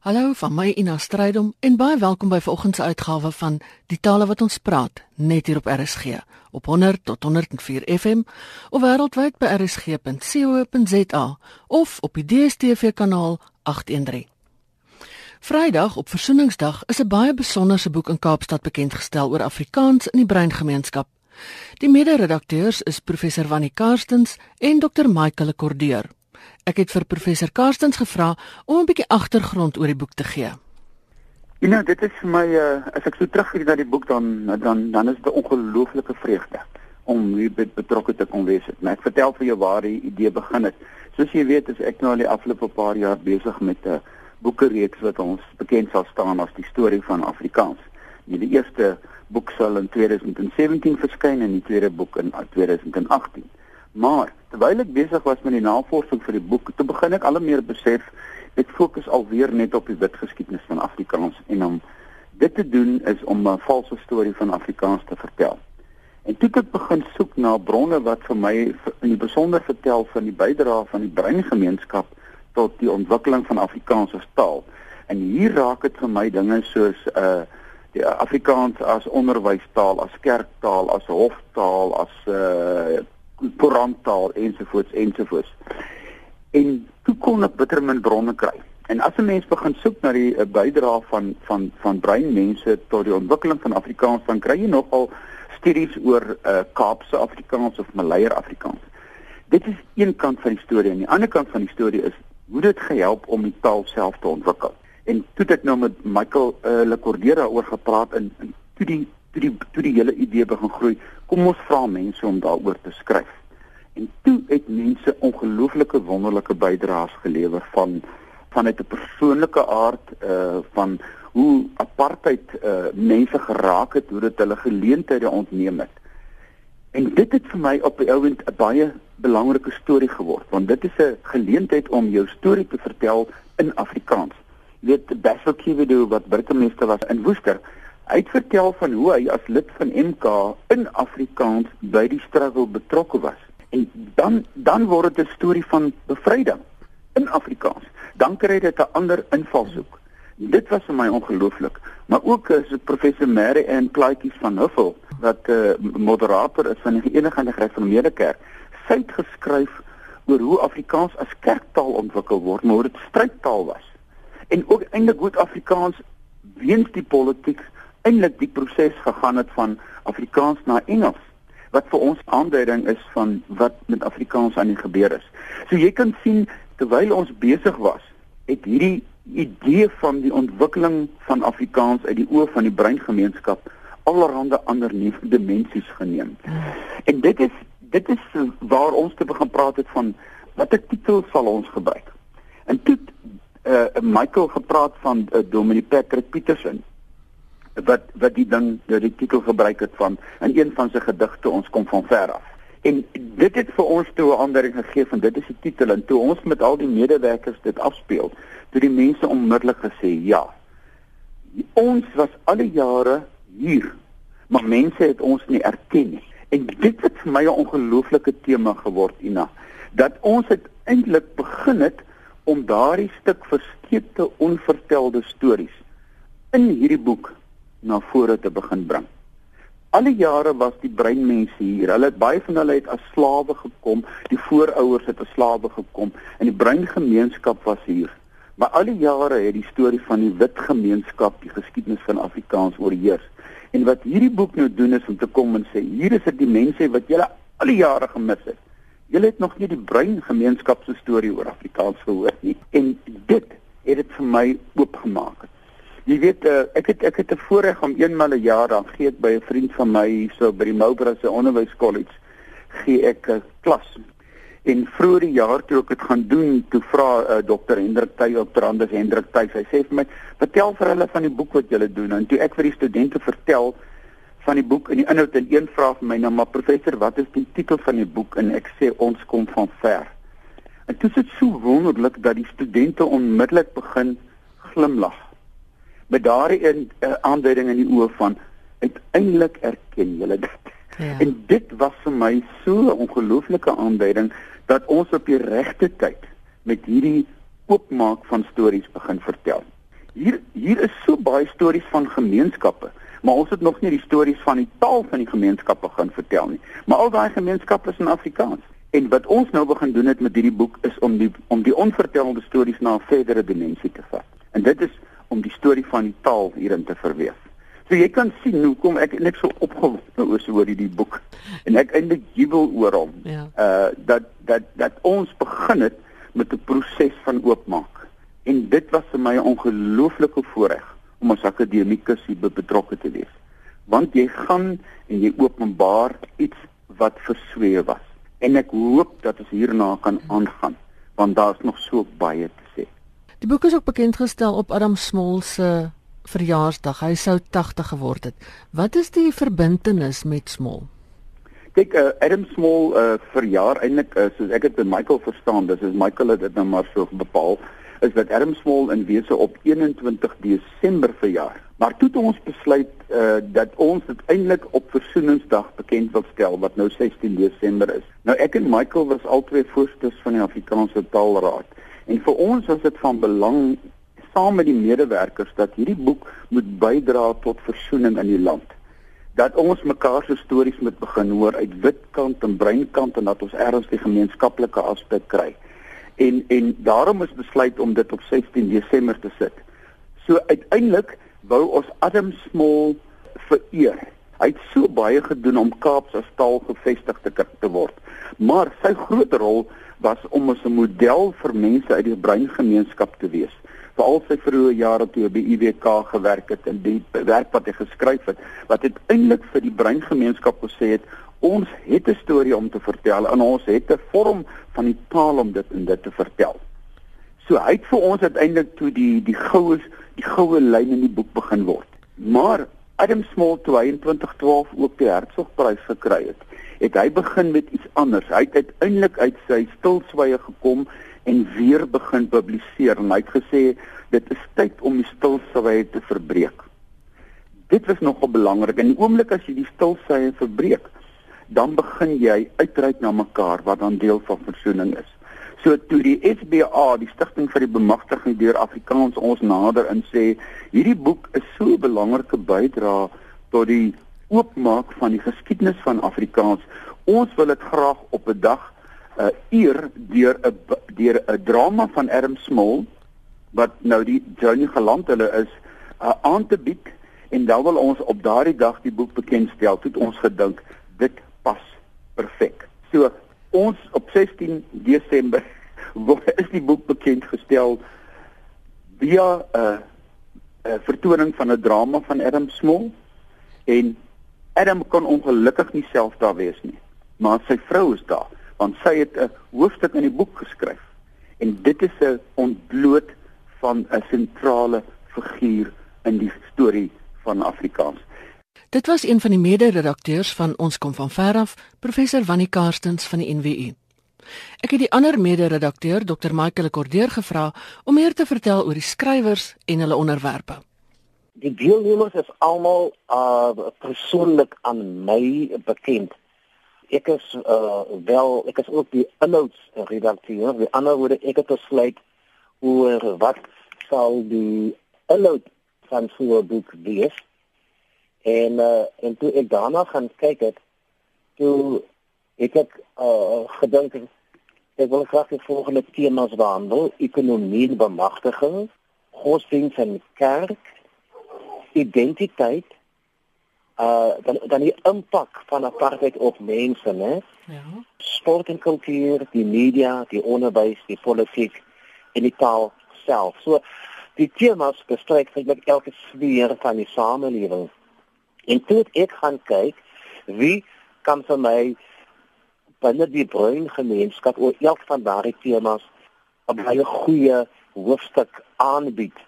Hallo van my Ina Strydom en baie welkom by vanoggend se uitgawe van Die tale wat ons praat net hier op RSG op 100 tot 104 FM of wêreldwyd by rsg.co.za of op die DStv kanaal 813. Vrydag op Versoeningsdag is 'n baie besonderse boek in Kaapstad bekend gestel oor Afrikaans in die breingemeenskap. Die mede-redakteurs is professor Wannie Karstens en Dr Michael Cordeur. Ek het vir professor Karstens gevra om 'n bietjie agtergrond oor die boek te gee. Ja, nou, dit is vir my uh, as ek so terugkyk na die boek dan dan dan is dit 'n ongelooflike vreugde om hier betrokke te kon wees. Maar ek vertel vir jou waar die idee begin het. Soos jy weet, is ek nou al die afgelope paar jaar besig met 'n uh, boekereeks wat ons bekend sal staan as die storie van Afrikaans. Die eerste boek sal in 2017 verskyn en die tweede boek in 2018. Maar terwyl ek besig was met die navorsing vir die boek, toe begin ek al meer besef ek fokus alweer net op die wit geskiedenis van Afrikaans en om dit te doen is om 'n valse storie van Afrikaans te vertel. En toe ek begin soek na bronne wat vir my in die besonder vertel van die bydrae van die breingemeenskap tot die ontwikkeling van Afrikaans as taal. En hier raak dit vir my dinge soos 'n uh, die Afrikaans as onderwystaal, as kerktaal, as hoftaal, as uh korantaal ensovoorts ensovoorts. En toe kon ek bitter min bronne kry. En as 'n mens begin soek na die uh, bydrae van van van breinmense tot die ontwikkeling van Afrikaans, dan kry jy nogal studies oor uh Kaapse Afrikaans of Maleier Afrikaans. Dit is een kant van die storie en die ander kant van die storie is hoe dit gehelp om die taal self te ontwikkel. En toe het ek nou met Michael uh, Lecordera oor gepraat en toe die toe die toe die hele idee begin groei, kom ons vra mense om daaroor te skryf. En toe het mense ongelooflike wonderlike bydraes gelewer van vanuit 'n persoonlike aard uh van hoe apartheid uh mense geraak het, hoe dit hulle geleenthede ontneem het. En dit het vir my op die ouend 'n baie belangrike storie geword, want dit is 'n geleentheid om jou storie te vertel in Afrikaans weet Basil Kiwido wat burgemeester was in Woester hy het vertel van hoe hy as lid van MK in Afrikaans by die struggle betrokke was. En dan dan word dit 'n storie van bevryding in Afrikaans. Dan kry dit 'n ander invalshoek. Dit was vir my ongelooflik. Maar ook is professor Mary en Klaatjies van Huffel wat 'n uh, eh, moderator is van die Verenigde Gereformeerde Kerk sy het geskryf oor hoe Afrikaans as kerktaal ontwikkel word maar hoe dit strydtaal was. En ook eintlik goed Afrikaans weens die politiek eintlik die proses gegaan het van Afrikaans na Engels wat vir ons aanduiding is van wat met Afrikaans aan die gebeur is. So jy kan sien terwyl ons besig was, het hierdie idee van die ontwikkeling van Afrikaans uit die oë van die breingemeenskap allerhande ander nuwe dimensies geneem. En dit is dit is waar ons te begin praat het van watter titel sal ons gebruik. En toe uh Michael gepraat van uh, Dominic Patrick Peterson wat wat die ding die titel gebruik het van in een van sy gedigte ons kom van ver af. En dit het vir ons toe 'n aandering gegee van dit is die titel en toe ons met al die medewerkers dit afspeel, toe die mense onmiddellik gesê ja. Ons was al die jare hier, maar mense het ons nie erken nie. En dit het vir my 'n ongelooflike tema geword, Ina, dat ons het eintlik begin het om daardie stuk verskeepte onvertelde stories in hierdie boek na vore te begin bring. Alle jare was die breinmense hier. Hulle het baie van hulle het as slawe gekom, die voorouers het as slawe gekom en die breingemeenskap was hier. Maar alle jare het die storie van die wit gemeenskap, die geskiedenis van Afrikaans oorheers. En wat hierdie boek nou doen is om te kom en sê hier is dit die mense wat julle al die jare gemis het. Julle het nog nie die brein gemeenskap se storie oor Afrikaans gehoor nie en dit het dit vir my oopgemaak. Jy weet uh, ek het ek het 'n voorreg om eenmal 'n jaar dan gee ek by 'n vriend van my hierso by die Moubrus se onderwyskollege gee ek 'n klas. En vroeër die jaar toe ek dit gaan doen, toe vra uh, Dr. Hendrik Tuy op Tranders Hendrik Tuy, hy sê vir my, "Vertel vir hulle van die boek wat jy doen." En toe ek vir die studente vertel van die boek en die inhoud en een vraag vir my nou maar professor wat is die titel van die boek en ek sê ons kom van ver. En dit is so wonderlik dat die studente onmiddellik begin glimlag. Met daardie uh, aanduiding in die oë van uiteindelik erken julle dit. Ja. En dit was vir my so 'n ongelooflike aanduiding dat ons op die regte tyd met hierdie oopmaak van stories begin vertel. hier is so baie stories van gemeenskappe, maar ons het nog nie die stories van die taal van die gemeenskappe gaan vertel nie. Maar al daai gemeenskappe is in Afrikaans. En wat ons nou begin doen het met hierdie boek is om die om die onvertelde stories na 'n verdere dimensie te vat. En dit is om die storie van die taal hierin te verweef. So jy kan sien hoe kom ek net so opgewonde oor so oor hierdie boek en ek eintlik jubel oor hom. Ja. Uh dat dat dat ons begin het met 'n proses van oopmaak. En dit was vir my 'n ongelooflike voorreg om as akademikus hier betrokke te wees. Want jy gaan en jy openbaar iets wat versweef was. En ek hoop dat ons hierna kan aangaan want daar's nog so baie te. Die boek is ook bekend gestel op Adam Smol se verjaarsdag. Hy sou 80 geword het. Wat is die verbintenis met Smol? Kyk, uh, Adam Smol uh, verjaar eintlik uh, soos ek dit by Michael verstaan, dis is Michael het dit nou maar so bepaal is dat Adam Smol in wese op 21 Desember verjaar. Maar toe het ons besluit uh dat ons dit eintlik op Versoeningsdag bekend wil stel wat nou 16 Desember is. Nou ek en Michael was albei voorsters van die Afrikaanse Taalraad en vir ons was dit van belang saam met die medewerkers dat hierdie boek moet bydra tot versoening in die land. Dat ons mekaar se stories moet begin hoor uit wit kant en bruin kant en dat ons ergens die gemeenskaplike aspek kry en en daarom is besluit om dit op 16 Desember te sit. So uiteindelik wou ons Adam Small vereer. Hy het so baie gedoen om Kaap se taal gevestig te, te word. Maar sy groot rol was om as 'n model vir mense uit die bruin gemeenskap te wees. Veral sy vroeë jare toe by IWK gewerk het en die werk wat hy geskryf het, wat uiteindelik vir die bruin gemeenskap gesê het ons het 'n storie om te vertel en ons het 'n vorm van die taal om dit en dit te vertel. So hy het vir ons uiteindelik toe die die goue die goue lyn in die boek begin word. Maar Adam Small toe hy in 2012 ook die Hertzogprys gekry het, het hy begin met iets anders. Hy het uiteindelik uit sy stilswye gekom en weer begin publiseer en hy het gesê dit is tyd om die stilswye te verbreek. Dit was nogal belangrik. In die oomblik as jy die stilswye verbreek, dan begin jy uitreik na mekaar wat dan deel van versoening is. So toe die SBA, die Stichting vir die Bemagtiging deur Afrikaans ons nader en sê hierdie boek is so 'n belangrike bydrae tot die oopmaak van die geskiedenis van Afrikaans. Ons wil dit graag op 'n dag uh eer deur 'n deur 'n drama van Erm Smol wat nou die Journey geland hulle is uh, aan te bied en dan wil ons op daardie dag die boek bekendstel. Toe ons gedink dit pas perfek. So ons op 16 Desember word is die boek bekend gestel via 'n uh, 'n uh, vertoning van 'n drama van Adam Small en Adam kon ongelukkig nie self daar wees nie, maar sy vrou is daar want sy het 'n hoofstuk in die boek geskryf en dit is 'n ontbloot van 'n sentrale figuur in die storie van Afrikaans. Dit was een van die mede-redakteurs van Ons kom van ver af, professor Wannie Karstens van die NWU. Ek het die ander mede-redakteur, Dr. Michael Cordeur gevra om meer te vertel oor die skrywers en hulle onderwerpe. Die deelnemers is almal uh persoonlik aan my bekend. Ek is uh wel, ek is ook die inhoudsredakteur. Die ander woorde ek het besluit oor wat sal die inhoud van so 'n boek wees En uh, en toe ek daarna gaan kyk het, toe ek het uh, gedink ek wil graag die volgende temas behandel: ekonomie en bemagtiging, godsdienst en kerk, identiteit, uh dan dan die impak van apartheid op mense, né? Ja. Sport en kultuur, die media, die onderwys, die politiek en die taal self. So die temas bestrek eintlik elke sfeer van die samelewing. En toe ek gaan kyk wie kan vir my binne die bruin gemeenskap oor elk van daardie temas 'n baie goeie hoofstuk aanbied.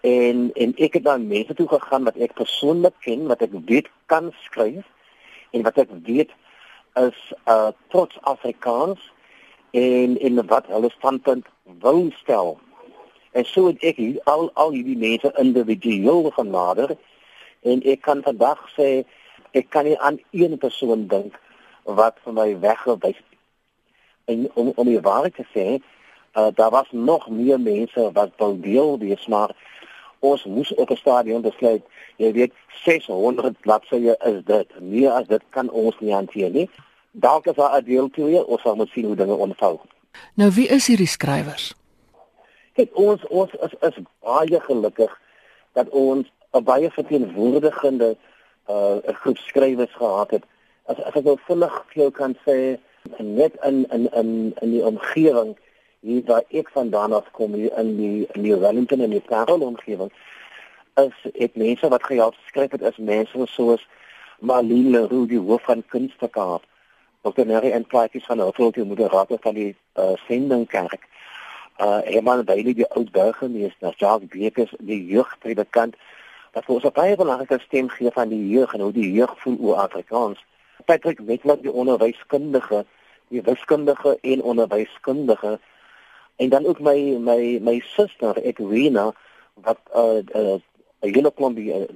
En en ek het dan mense toe gegaan wat ek persoonlik ken, wat ek weet kan skryf en wat ek weet is uh trots Afrikaans en en wat hulle standpunt wil stel. En so het ek al al hierdie mense individueel genader En ek kan vandag sê ek kan nie aan een persoon dink wat vir my weggewys het. En om om die waarheid te sê, uh, daar was nog meer mense wat wou deel wees maar ons moes op 'n stadium besluit, jy weet 600 bladsye is dit. Meer as dit kan ons nie hanteer nie. Dalk is daar 'n deel twee of ons moet sien hoe dinge ontvou. Nou wie is hierdie skrywers? Kyk, ons ons is, is baie gelukkig dat ons 'n baie verteenwoordigende uh groep skrywers gehad het. As as ek nou vinnig vir jou kan sê, net in in in in die omgewing hier waar ek vandaan af kom hier in die in die Wellington en die Parel omgewing is ek mense wat gehelp skryf het is mense soos Marlene Leroux die hoof van kunstekaart Dr. Neri en Plaatjes van Hoofdrol die moderator van die uh, sendingkerk uh Herman Bailey die oud burgemeester Jacques Bekes die jeugpredikant vir ons 'n baie belangrike stem gee van die jeug en hoe die jeug voel oor Afrikaans Patrick Wetland die onderwyskundige die wiskundige en onderwyskundige en dan ook my my my suster Edwina wat uh, uh, hele klomp die uh,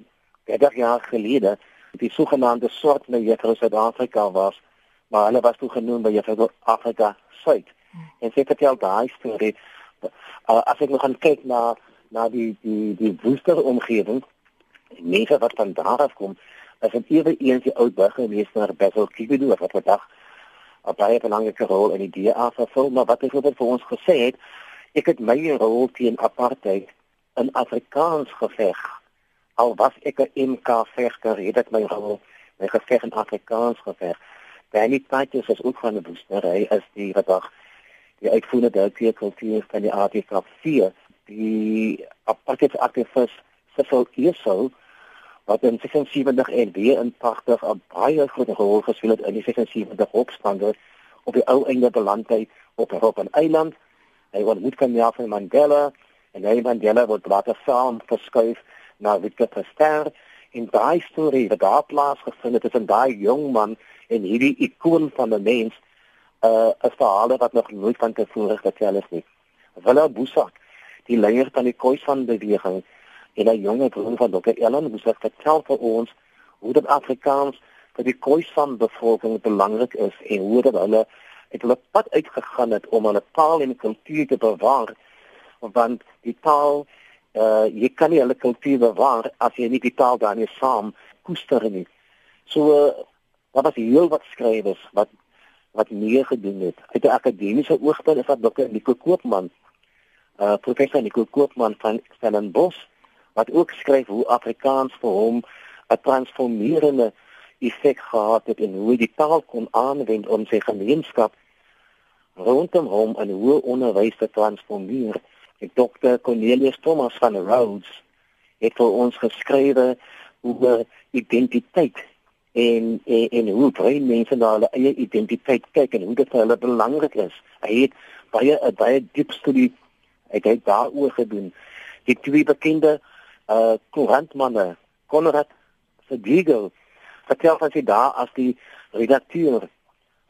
30 jaar gelede die sogenaamde swart na Juffrou Suid-Afrika was maar hulle was toe genoem by Juffrou Afrika Suid hmm. en sy vertel daai storie uh, as ek nog gaan kyk na na die die die woester omgewing mense wat van daar af kom as 'n ewe eens die ou burgemeester Basil Kibidu wat vandag 'n baie belangrike rol in die DA vervul, maar wat hy vir ons gesê het, ek het my rol teen apartheid in Afrikaans geveg. Al was ek 'n MK vegter, het ek my rol my geveg in Afrikaans geveg. Danny Patjes is ook van die booster, hy is die vandag die uitvoerende direkteur van die ATKV, die apartheid Cecil Eeso wat in 76 en weer in 80 'n baie groot rol gespeel het in die 76 opstande op die ou einde beland hy op Robben Eiland. Hy word moet kan ja van Mandela en hy Mandela word later saam verskuif na Witwatersrand in daai storie wat daar plaasgevind het tussen daai jong man en hierdie ikoon van 'n mens uh 'n verhaal wat nog nooit van tevore vertel is nie. Willa Boesak, die leier van die Khoisan beweging en 'n jonge broer van Dr. Ellen moes dit vertel vir ons hoe dit Afrikaans vir die Khoisan bevolking belangrik is en hoe dit hulle het hulle pad uitgegaan het om hulle taal en kultuur te bewaar want die taal uh, jy kan nie hulle kultuur bewaar as jy nie die taal daarmee saam koester nie. So uh, wat was heel wat skrywers wat wat meer gedoen het. Uit 'n akademiese oogpunt is dat Dr. Nico Koopman uh professor Nico Koopman van Stellenbosch wat ook skryf hoe Afrikaans vir hom 'n transformerende effek gehad het en hoe die taal kon aanwend om sy gemeenskap rondom hom en hoe onderwys te transformeer. Ek dokter Cornelius Thomas van Rhodes het vir ons geskrywe oor identiteit en en, en hoe baie mense na hulle eie identiteit kyk en hoe dit vir hulle belangrik is. Hy het baie baie diep studie ek het daaroor gedoen. Die twee bekende uh koerantmanne Konrad Verdiegel vertel van sy daar as die redakteur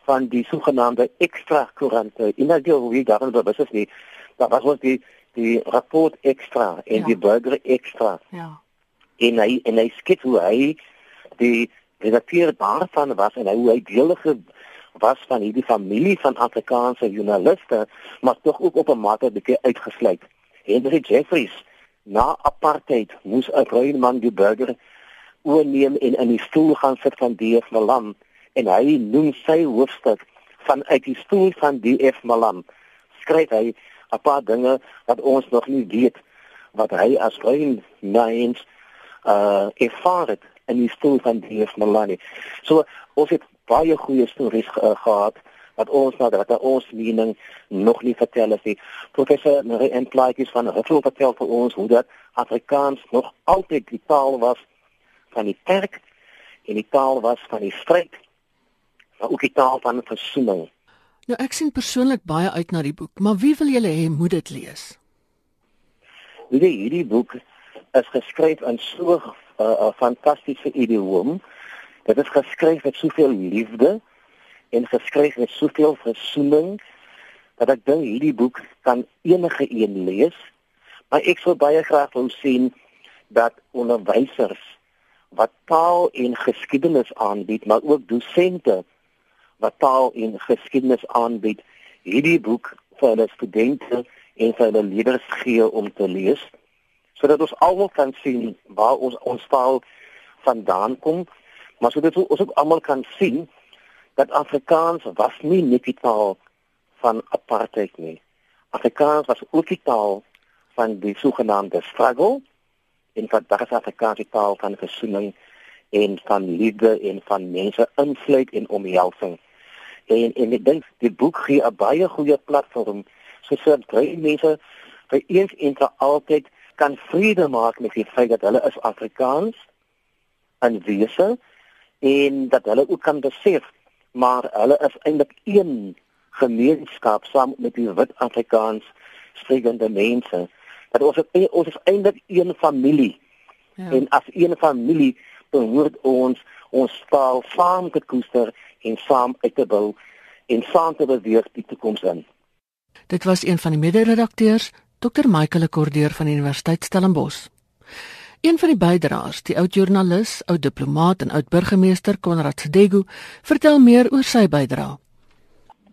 van die sogenaamde ekstra koerante. In die wie daarin bewus is nie daar was ook die die rapport ekstra en ja. die burger ekstra ja. En hy en hy skets hoe hy die redakteur daarvan was en hy hoe hy deelige was van hierdie familie van Afrikaanse joernaliste maar tog ook op 'n mate bietjie uitgesluit. Henry Jeffries na apartheid moes 'n bruin man die burger oorneem en in die stoel gaan sit van D.F. Malan en hy noem sy hoofstuk vanuit die stoel van D.F. Malan skryf hy 'n paar dinge wat ons nog nie weet wat hy as bruin mens uh ervaar het in die stoel van D.F. Malan. So ons het baie goeie stories uh, gehad wat ons nou dat ons mening nog nie vertel is nie. Professor Marie Entlaikis van Huffel vertel vir ons hoe dat Afrikaans nog altyd die taal was van die kerk en die taal was van die stryd, maar ook die taal van versoening. Nou ek sien persoonlik baie uit na die boek, maar wie wil julle hê moet dit lees? Die hierdie boek is geskryf in so 'n uh, uh, fantastiese idioom. Dit is geskryf met soveel liefde en geskryf met soveel versoening dat ek dink hierdie boek kan enige een lees. Maar ek sou baie graag wou sien dat onderwysers wat taal en geskiedenis aanbied, maar ook dosente wat taal en geskiedenis aanbied, hierdie boek vir hulle studente en vir hulle leerders gee om te lees sodat ons almal kan sien waar ons ons taal vandaan kom, maar sodat ons ook almal kan sien dat Afrikaans was nie net die taal van apartheid nie. Afrikaans was ook die taal van die sogenaamde struggle en van daardie Afrikaanse taal van versoening en van liefde en van mense insluit en omhelsing. En en ek dink die boek gee 'n baie goeie platform sodat baie mense vir eens en vir altyd kan vrede maak met die feit dat hulle is Afrikaans en wese en dat hulle ook kan besef maar hulle is eintlik een gemeenskap saam met die wit Afrikaans sprekende mense dat ons het, ons is eintlik een familie. Ja. En as een familie behoort ons ons taal saam te koester en saam uit te bou en saam te beweeg die toekoms in. Dit was een van die mede-redakteurs, Dr. Michael Kordeer van Universiteit Stellenbosch. Een van die bydraers, die oud joernalis, oud diplomaat en oud burgemeester Konrad Sedegu, vertel meer oor sy bydrae.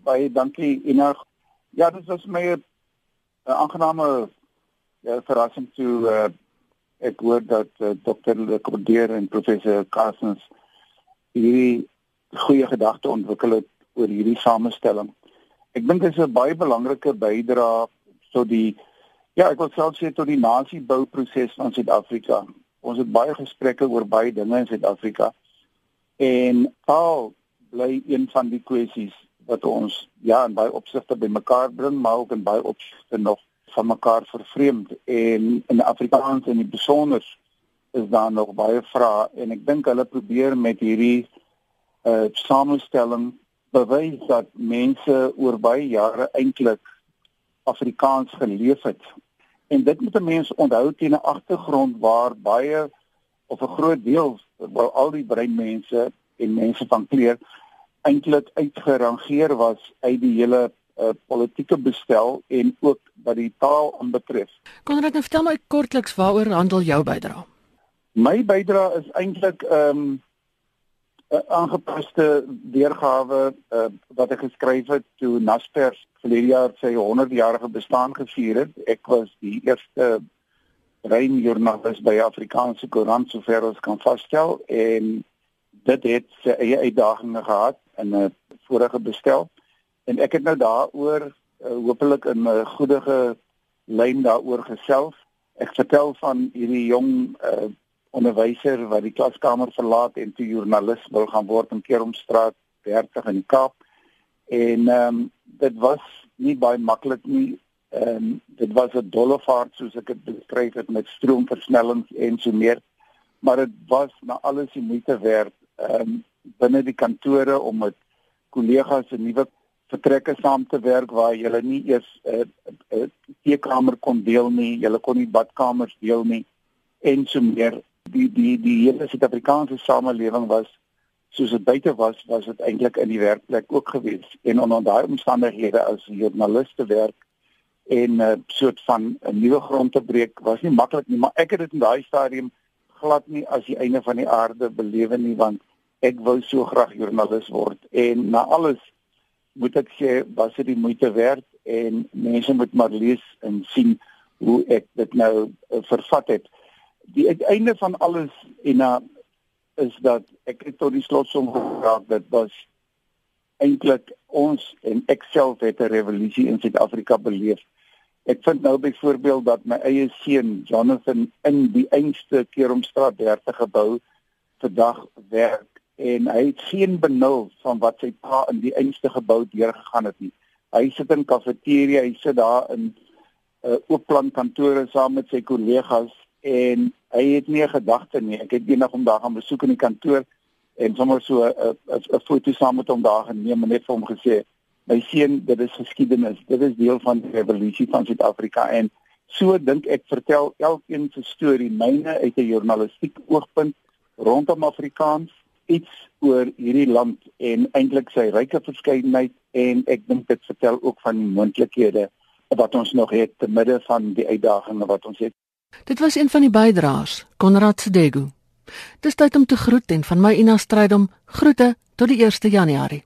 Baie dankie Ina. Ja, dit was my 'n aangename ja, verrassing toe uh, ek hoor dat uh, eh, Dr. Kordeer en professor Karsens hierdie goeie gedagte ontwikkel het oor hierdie samestelling. Ek dink dit is 'n baie belangrike bydrae tot die ja, ek wil self sê tot die nasiebouproses van Suid-Afrika. Ons het baie gesprekke oor baie dinge in Suid-Afrika en al bly een van die kwessies wat ons ja in baie opsigte bymekaar bring, maar ook in baie opsigte nog van mekaar vervreemd en in Afrikaans en in besonder is daar nog baie vrae en ek dink hulle probeer met hierdie uh samestelling bewys dat mense oor baie jare eintlik Afrikaans geleef het. En dit moet 'n mens onthou teen 'n agtergrond waar baie of 'n groot deel wel al die breinmense en mense van kleur eintlik uitgerangeer was uit die hele uh, politieke bestel en ook wat die taal aanbetref. Konrad, nou vertel my kortliks waaroor handel jou bydrae? My bydrae is eintlik ehm um, 'n aangepaste weergawe uh, wat ek geskryf het toe Naspers verlede jaar sy 100-jarige bestaan gevier het. Ek was die eerste rein joernalis by Afrikaanse koerant sover ons kan vasstel en dit het sy eie uitdagings gehad in 'n vorige bestel en ek het nou daaroor uh, hopelik in 'n goeie lyn daaroor gesels. Ek vertel van hierdie jong uh, onderwyser wat die klaskamer verlaat en toe joernalis wil gaan word in Keromstraat 30 in die Kaap. En ehm um, dit was nie baie maklik nie. Ehm dit was 'n dolle vaart soos ek dit beskryf het met stroomversnellings en so meer. Maar dit was na alles die moeite werd ehm um, binne die kantore om met kollegas 'n nuwe vertrekke saam te werk waar jy nie eers 'n uh, uh, uh, teekamer kon deel nie, jy kon nie badkamers deel nie en so meer. Die die die hele Suid-Afrikaanse samelewing was soos dit buite was, was dit eintlik in die werkplek ook gewees. En onder daai omstandighede as joernaliste werk en 'n uh, soort van 'n nuwe grond te breek was nie maklik nie, maar ek het dit in daai stadium glad nie as die einde van die aarde belewe nie want ek wou so graag joernalis word en na alles moet ek sê was dit die moeite werd en mense moet maar lees en sien hoe ek dit nou uh, vervat het. Die uiteinde van alles en uh, is dat ek het tot die slotsom geraak dat was eintlik ons en ek self het 'n revolusie in Suid-Afrika beleef. Ek vind nou byvoorbeeld dat my eie seun Jonathan in die einste Keromstraat 30 gebou vandag werk en hy het geen benul van wat sy pa in die einste gebou deurgegaan het nie. Hy sit in kafeteria, hy sit daar in 'n uh, eh, oopplan kantore saam met sy kollegas en hy het nie 'n gedagte nie. Ek het eendag hom daar gaan besoek in die kantoor en sommer so 'n foto saam met hom daar geneem en net vir hom gesê: "My seun, dit is geskiedenis. Dit is deel van die revolusie van Suid-Afrika en so dink ek vertel elkeen se storie myne uit 'n journalistiek oogpunt rondom Afrikaans iets oor hierdie land en eintlik sy ryke verskeidenheid en ek dink dit vertel ook van die moontlikhede wat ons nog het te midde van die uitdagings wat ons het. Dit was een van die bydraers, Konrad Sedegu. Dis tyd om te groet en van my Ina Strydom groete tot die 1 Januarie.